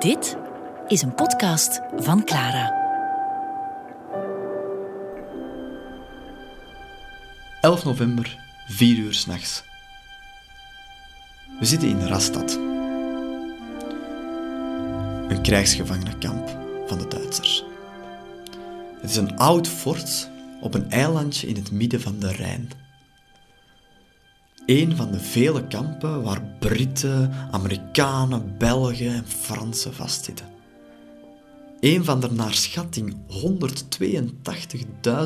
Dit is een podcast van Clara. 11 november, 4 uur s'nachts. We zitten in Rastad. Een krijgsgevangenenkamp van de Duitsers. Het is een oud fort op een eilandje in het midden van de Rijn. Een van de vele kampen waar Britten, Amerikanen, Belgen en Fransen vastzitten. Een van de naar schatting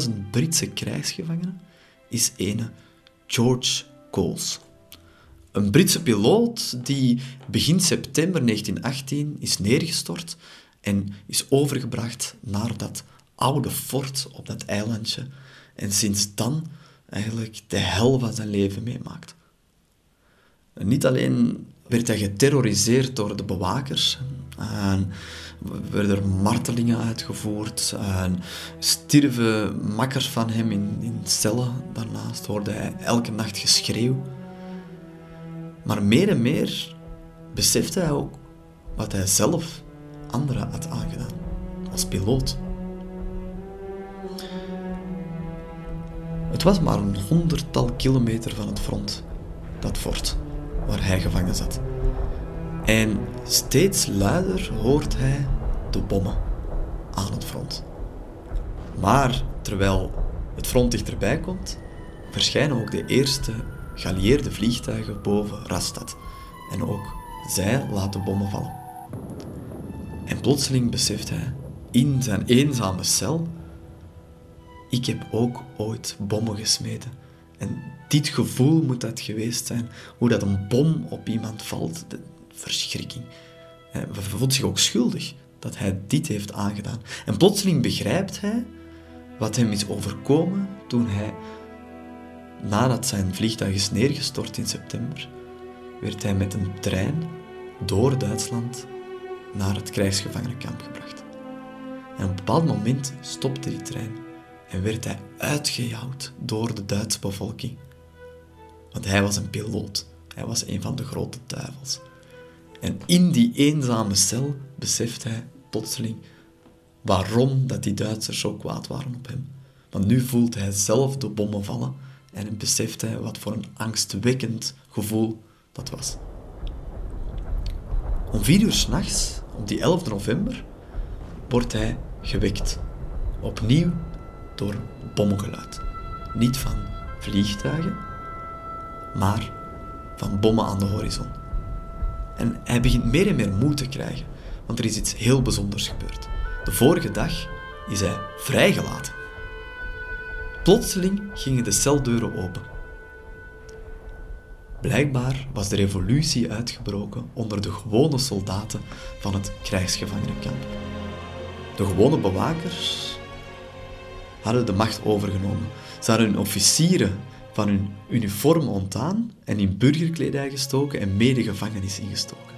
182.000 Britse krijgsgevangenen is ene George Coles. Een Britse piloot die begin september 1918 is neergestort en is overgebracht naar dat oude fort op dat eilandje en sinds dan eigenlijk de hel van zijn leven meemaakt. niet alleen werd hij geterroriseerd door de bewakers, en werden er martelingen uitgevoerd, en stierven makkers van hem in, in cellen. Daarnaast hoorde hij elke nacht geschreeuw. Maar meer en meer besefte hij ook wat hij zelf anderen had aangedaan, als piloot. Het was maar een honderdtal kilometer van het front, dat fort, waar hij gevangen zat. En steeds luider hoort hij de bommen aan het front. Maar terwijl het front dichterbij komt, verschijnen ook de eerste geallieerde vliegtuigen boven Rastad. En ook zij laten bommen vallen. En plotseling beseft hij, in zijn eenzame cel, ik heb ook ooit bommen gesmeden. En dit gevoel moet dat geweest zijn, hoe dat een bom op iemand valt, de verschrikking. Hij voelt zich ook schuldig dat hij dit heeft aangedaan. En plotseling begrijpt hij wat hem is overkomen toen hij, nadat zijn vliegtuig is neergestort in september, werd hij met een trein door Duitsland naar het krijgsgevangenenkamp gebracht. En op een bepaald moment stopte die trein en werd hij uitgejouwd door de Duitse bevolking. Want hij was een piloot. Hij was een van de grote duivels. En in die eenzame cel beseft hij plotseling waarom dat die Duitsers zo kwaad waren op hem. Want nu voelt hij zelf de bommen vallen en beseft hij wat voor een angstwekkend gevoel dat was. Om vier uur s'nachts, op die 11 november, wordt hij gewekt. Opnieuw door bommengeluid. Niet van vliegtuigen, maar van bommen aan de horizon. En hij begint meer en meer moed te krijgen, want er is iets heel bijzonders gebeurd. De vorige dag is hij vrijgelaten. Plotseling gingen de celdeuren open. Blijkbaar was de revolutie uitgebroken onder de gewone soldaten van het krijgsgevangenenkamp. De gewone bewakers hadden de macht overgenomen. Ze hadden hun officieren van hun uniform ontdaan en in burgerkledij gestoken en medegevangenis ingestoken.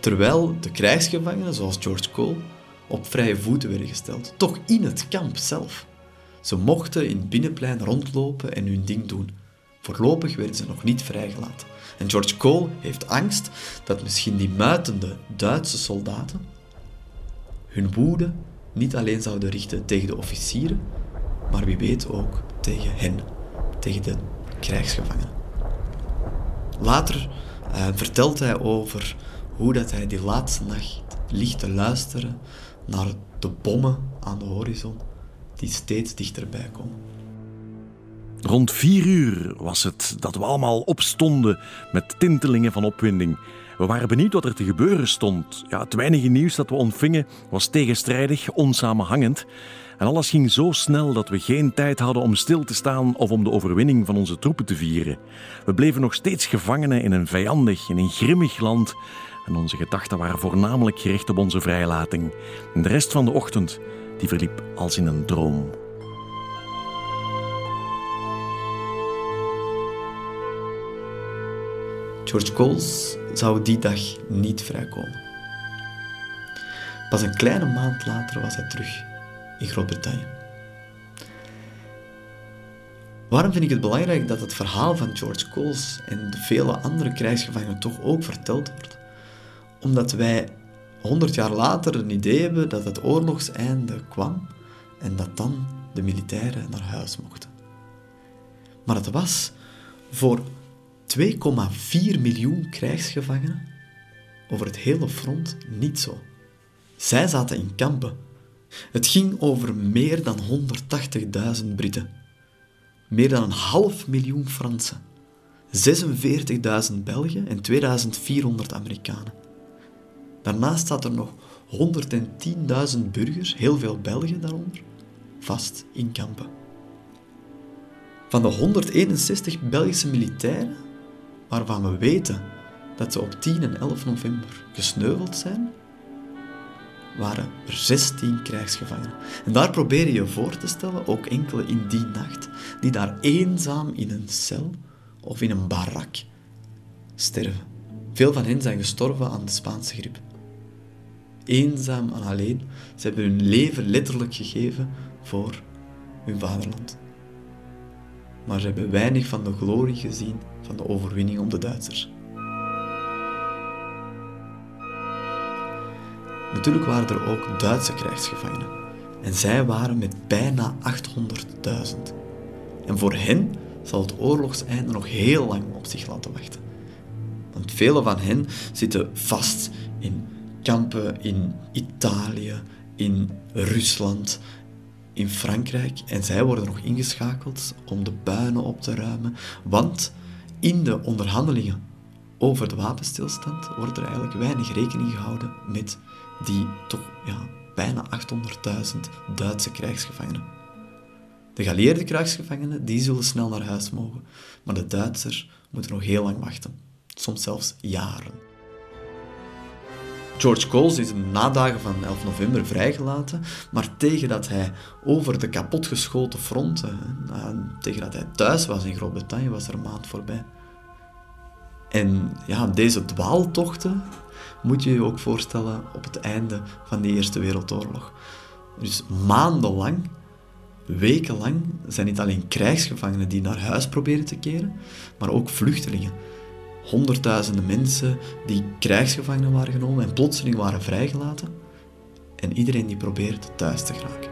Terwijl de krijgsgevangenen, zoals George Cole, op vrije voeten werden gesteld. Toch in het kamp zelf. Ze mochten in het binnenplein rondlopen en hun ding doen. Voorlopig werden ze nog niet vrijgelaten. En George Cole heeft angst dat misschien die muitende Duitse soldaten hun woede niet alleen zouden richten tegen de officieren, maar wie weet ook tegen hen, tegen de krijgsgevangenen. Later uh, vertelt hij over hoe dat hij die laatste nacht ligt te luisteren naar de bommen aan de horizon die steeds dichterbij komen. Rond vier uur was het dat we allemaal opstonden met tintelingen van opwinding. We waren benieuwd wat er te gebeuren stond. Ja, het weinige nieuws dat we ontvingen was tegenstrijdig, onsamenhangend. En alles ging zo snel dat we geen tijd hadden om stil te staan of om de overwinning van onze troepen te vieren. We bleven nog steeds gevangenen in een vijandig, in een grimmig land. En onze gedachten waren voornamelijk gericht op onze vrijlating. De rest van de ochtend die verliep als in een droom. George Coles zou die dag niet vrijkomen. Pas een kleine maand later was hij terug in Groot-Brittannië. Waarom vind ik het belangrijk dat het verhaal van George Coles en de vele andere krijgsgevangenen toch ook verteld wordt? Omdat wij honderd jaar later een idee hebben dat het oorlogseinde kwam en dat dan de militairen naar huis mochten. Maar het was voor 2,4 miljoen krijgsgevangenen over het hele front niet zo. Zij zaten in kampen. Het ging over meer dan 180.000 Britten, meer dan een half miljoen Fransen, 46.000 Belgen en 2400 Amerikanen. Daarnaast staat er nog 110.000 burgers, heel veel Belgen daaronder, vast in kampen. Van de 161 Belgische militairen, waarvan we weten dat ze op 10 en 11 november gesneuveld zijn, waren er 16 krijgsgevangenen. En daar probeer je je voor te stellen, ook enkele in die nacht, die daar eenzaam in een cel of in een barak sterven. Veel van hen zijn gestorven aan de Spaanse griep. Eenzaam en alleen, ze hebben hun leven letterlijk gegeven voor hun vaderland. Maar ze hebben weinig van de glorie gezien van de overwinning op de Duitsers. Natuurlijk waren er ook Duitse krijgsgevangenen. En zij waren met bijna 800.000. En voor hen zal het oorlogseinde nog heel lang op zich laten wachten. Want vele van hen zitten vast in kampen in Italië, in Rusland, in Frankrijk. En zij worden nog ingeschakeld om de puinen op te ruimen. Want in de onderhandelingen over de wapenstilstand wordt er eigenlijk weinig rekening gehouden met die toch ja, bijna 800.000 Duitse krijgsgevangenen. De geallieerde krijgsgevangenen die zullen snel naar huis mogen, maar de Duitsers moeten nog heel lang wachten, soms zelfs jaren. George Coles is de nadagen van 11 november vrijgelaten, maar tegen dat hij over de kapotgeschoten fronten, tegen dat hij thuis was in Groot-Brittannië, was er een maand voorbij. En ja, deze dwaaltochten moet je je ook voorstellen op het einde van de Eerste Wereldoorlog. Dus maandenlang, wekenlang, zijn niet alleen krijgsgevangenen die naar huis proberen te keren, maar ook vluchtelingen. Honderdduizenden mensen die krijgsgevangenen waren genomen en plotseling waren vrijgelaten. En iedereen die probeert thuis te geraken.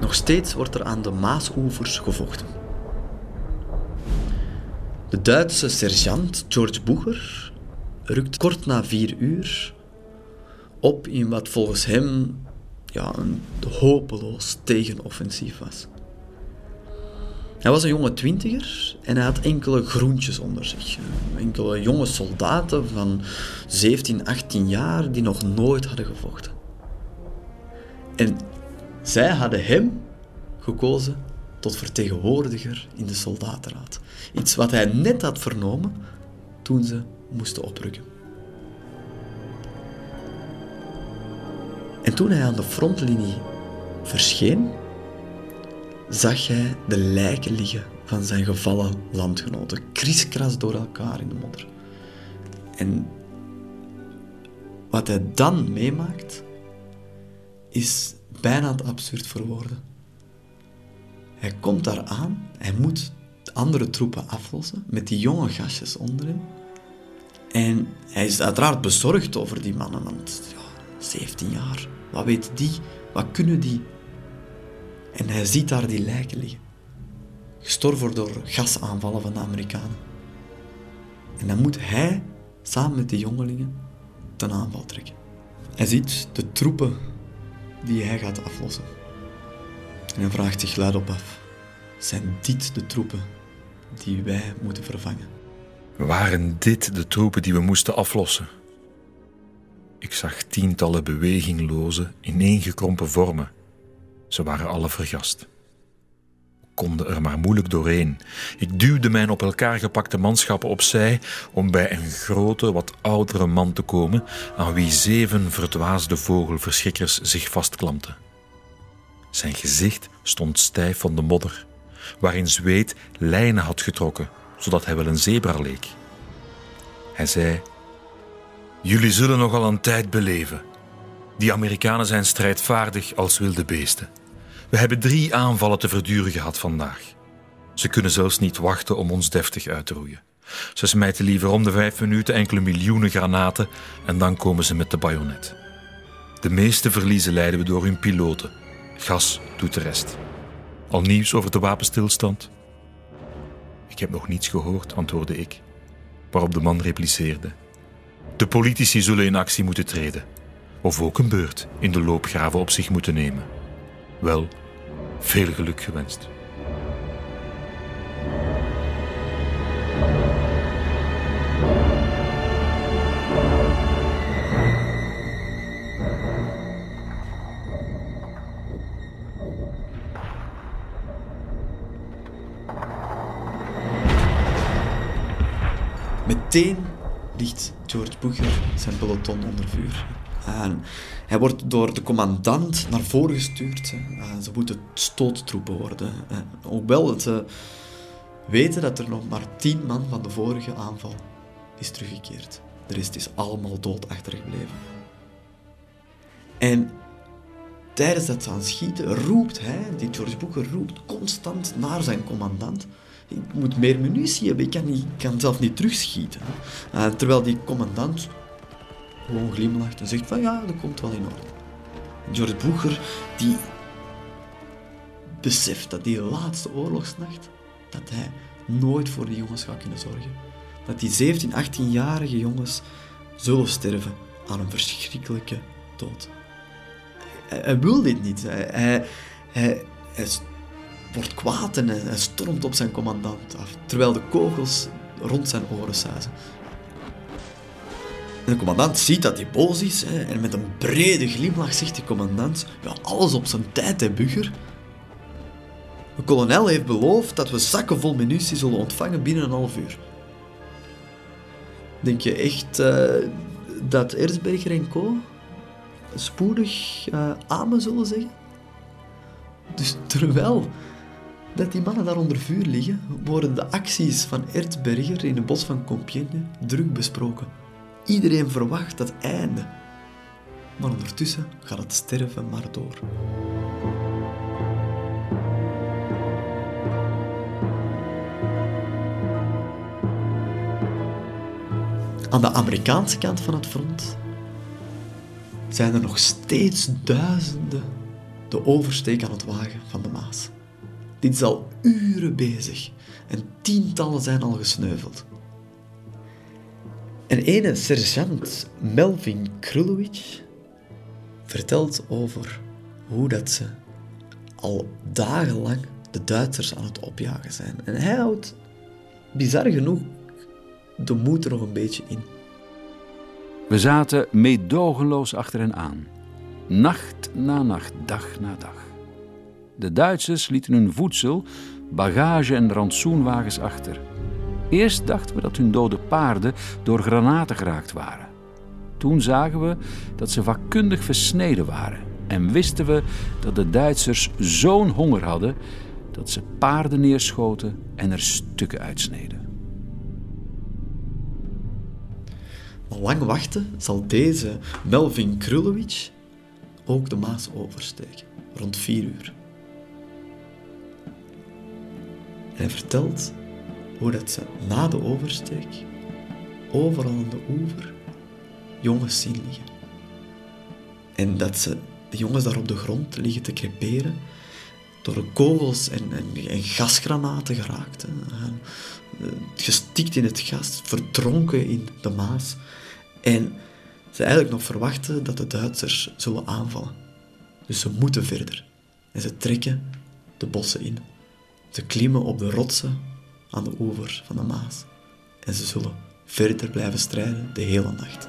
Nog steeds wordt er aan de Maasoevers gevochten. Duitse sergeant George Boeger rukt kort na vier uur op in wat volgens hem ja, een hopeloos tegenoffensief was. Hij was een jonge twintiger en hij had enkele groentjes onder zich. Enkele jonge soldaten van 17, 18 jaar die nog nooit hadden gevochten. En zij hadden hem gekozen tot vertegenwoordiger in de soldatenraad. Iets wat hij net had vernomen toen ze moesten oprukken. En toen hij aan de frontlinie verscheen, zag hij de lijken liggen van zijn gevallen landgenoten, kriskras door elkaar in de modder. En wat hij dan meemaakt, is bijna te absurd voor woorden. Hij komt daar aan, hij moet de andere troepen aflossen met die jonge gastjes onder hem. En hij is uiteraard bezorgd over die mannen, want ja, 17 jaar, wat weten die, wat kunnen die? En hij ziet daar die lijken liggen, gestorven door gasaanvallen van de Amerikanen. En dan moet hij samen met de jongelingen ten aanval trekken. Hij ziet de troepen die hij gaat aflossen. En vraagt zich luidop af: zijn dit de troepen die wij moeten vervangen? Waren dit de troepen die we moesten aflossen? Ik zag tientallen bewegingloze, ineengekrompen vormen. Ze waren alle vergast. Konden er maar moeilijk doorheen. Ik duwde mijn op elkaar gepakte manschappen opzij om bij een grote, wat oudere man te komen aan wie zeven verdwaasde vogelverschrikkers zich vastklampten. Zijn gezicht stond stijf van de modder, waarin zweet lijnen had getrokken, zodat hij wel een zebra leek. Hij zei: Jullie zullen nogal een tijd beleven. Die Amerikanen zijn strijdvaardig als wilde beesten. We hebben drie aanvallen te verduren gehad vandaag. Ze kunnen zelfs niet wachten om ons deftig uit te roeien. Ze smijten liever om de vijf minuten enkele miljoenen granaten en dan komen ze met de bajonet. De meeste verliezen leiden we door hun piloten. Gas doet de rest. Al nieuws over de wapenstilstand? Ik heb nog niets gehoord, antwoordde ik, waarop de man repliceerde. De politici zullen in actie moeten treden, of ook een beurt in de loopgraven op zich moeten nemen. Wel, veel geluk gewenst. Meteen ligt George Booker zijn peloton onder vuur. En hij wordt door de commandant naar voren gestuurd. Ze moeten stoottroepen worden. En hoewel ze weten dat er nog maar tien man van de vorige aanval is teruggekeerd. De rest is allemaal dood achtergebleven. En tijdens dat ze aan schieten roept hij, die George Booker roept constant naar zijn commandant ik moet meer munitie hebben, ik kan, niet, kan zelf niet terugschieten. Uh, terwijl die commandant gewoon glimlacht en zegt van ja, dat komt wel in orde. George Boeger, die beseft dat die laatste oorlogsnacht, dat hij nooit voor die jongens gaat kunnen zorgen. Dat die 17, 18-jarige jongens zullen sterven aan een verschrikkelijke dood. Hij, wil dit niet. Hij, hij, hij, hij wordt kwaad en hij stormt op zijn commandant af, terwijl de kogels rond zijn oren suizen. En de commandant ziet dat hij boos is hè, en met een brede glimlach zegt de commandant: ja, alles op zijn tijd, hè, Bugger. De kolonel heeft beloofd dat we zakken vol munitie zullen ontvangen binnen een half uur. Denk je echt uh, dat Erzberger en co. spoedig uh, amen zullen zeggen? Dus terwijl dat die mannen daar onder vuur liggen, worden de acties van Erzberger in het bos van Compiègne druk besproken. Iedereen verwacht het einde. Maar ondertussen gaat het sterven maar door. Aan de Amerikaanse kant van het front zijn er nog steeds duizenden de oversteek aan het wagen van de Maas. Dit is al uren bezig en tientallen zijn al gesneuveld. En ene sergeant Melvin Krulowicz vertelt over hoe dat ze al dagenlang de Duitsers aan het opjagen zijn. En hij houdt, bizar genoeg, de moed er nog een beetje in. We zaten meedogenloos achter hen aan. Nacht na nacht, dag na dag. De Duitsers lieten hun voedsel, bagage en rantsoenwagens achter. Eerst dachten we dat hun dode paarden door granaten geraakt waren. Toen zagen we dat ze vakkundig versneden waren en wisten we dat de Duitsers zo'n honger hadden dat ze paarden neerschoten en er stukken uitsneden. lang wachten zal deze Melvin Krulowicz ook de Maas oversteken, rond vier uur. Hij vertelt hoe dat ze na de oversteek overal aan de oever jongens zien liggen. En dat ze de jongens daar op de grond liggen te creperen, door kogels en, en, en gasgranaten geraakt. Hè. Gestikt in het gas, verdronken in de Maas. En ze eigenlijk nog verwachten dat de Duitsers zullen aanvallen. Dus ze moeten verder. En ze trekken de bossen in. Ze klimmen op de rotsen aan de oever van de Maas. En ze zullen verder blijven strijden de hele nacht.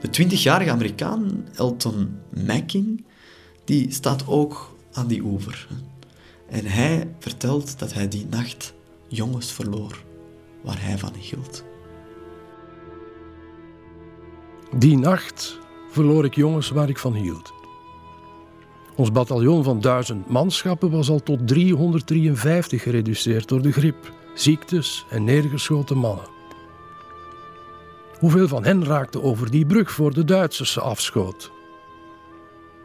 De 20-jarige Amerikaan Elton Macking die staat ook aan die oever. En hij vertelt dat hij die nacht jongens verloor waar hij van hield. Die nacht verloor ik jongens waar ik van hield. Ons bataljon van duizend manschappen was al tot 353 gereduceerd door de griep, ziektes en neergeschoten mannen. Hoeveel van hen raakten over die brug voor de Duitsers ze afschoot?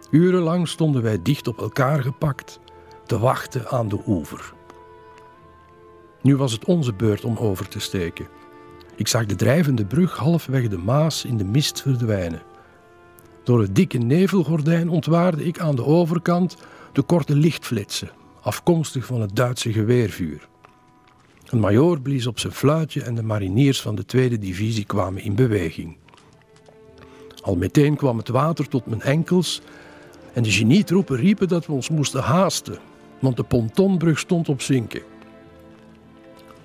Urenlang stonden wij dicht op elkaar gepakt, te wachten aan de oever. Nu was het onze beurt om over te steken. Ik zag de drijvende brug halfweg de Maas in de mist verdwijnen. Door het dikke nevelgordijn ontwaarde ik aan de overkant de korte lichtflitsen, afkomstig van het Duitse geweervuur. Een majoor blies op zijn fluitje en de mariniers van de tweede divisie kwamen in beweging. Al meteen kwam het water tot mijn enkels en de genietroepen riepen dat we ons moesten haasten, want de pontonbrug stond op zinken.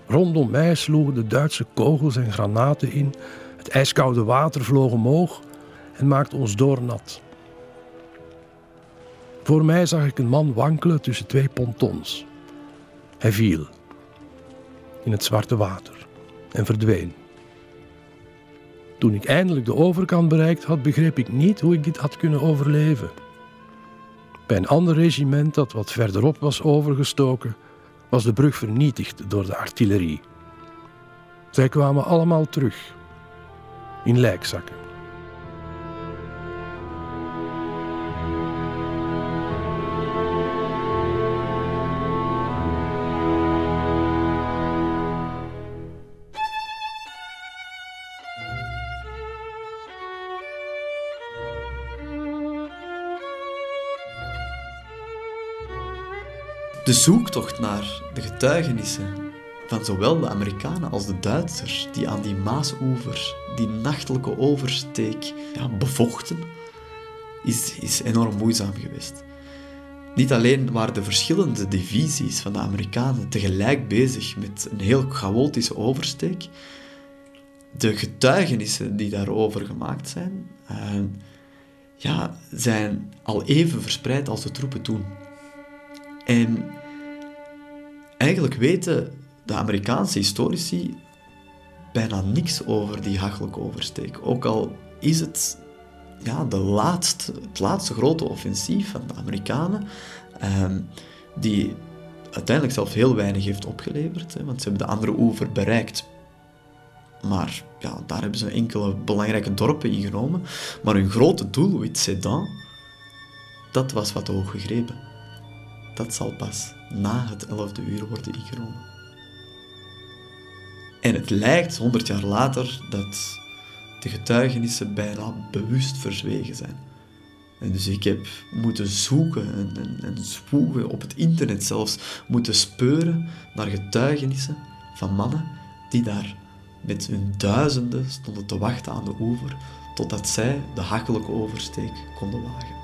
Rondom mij sloegen de Duitse kogels en granaten in, het ijskoude water vloog omhoog en maakte ons doornat. Voor mij zag ik een man wankelen tussen twee pontons. Hij viel in het zwarte water en verdween. Toen ik eindelijk de overkant bereikt had, begreep ik niet hoe ik dit had kunnen overleven. Bij een ander regiment dat wat verderop was overgestoken, was de brug vernietigd door de artillerie. Zij kwamen allemaal terug in lijkzakken. De zoektocht naar de getuigenissen van zowel de Amerikanen als de Duitsers die aan die Maasoever, die nachtelijke oversteek ja, bevochten, is, is enorm moeizaam geweest. Niet alleen waren de verschillende divisies van de Amerikanen tegelijk bezig met een heel chaotische oversteek, de getuigenissen die daarover gemaakt zijn, uh, ja, zijn al even verspreid als de troepen toen. En eigenlijk weten de Amerikaanse historici bijna niks over die hachelijke oversteek. Ook al is het ja, de laatste, het laatste grote offensief van de Amerikanen, ehm, die uiteindelijk zelfs heel weinig heeft opgeleverd, hè, want ze hebben de andere oever bereikt. Maar ja, daar hebben ze enkele belangrijke dorpen ingenomen. Maar hun grote doelwit, Sedan, dat was wat hoog gegrepen dat zal pas na het 11e uur worden ingenomen. En het lijkt 100 jaar later dat de getuigenissen bijna bewust verzwegen zijn. En dus ik heb moeten zoeken en, en, en op het internet zelfs, moeten speuren naar getuigenissen van mannen die daar met hun duizenden stonden te wachten aan de oever totdat zij de hakkelijke oversteek konden wagen.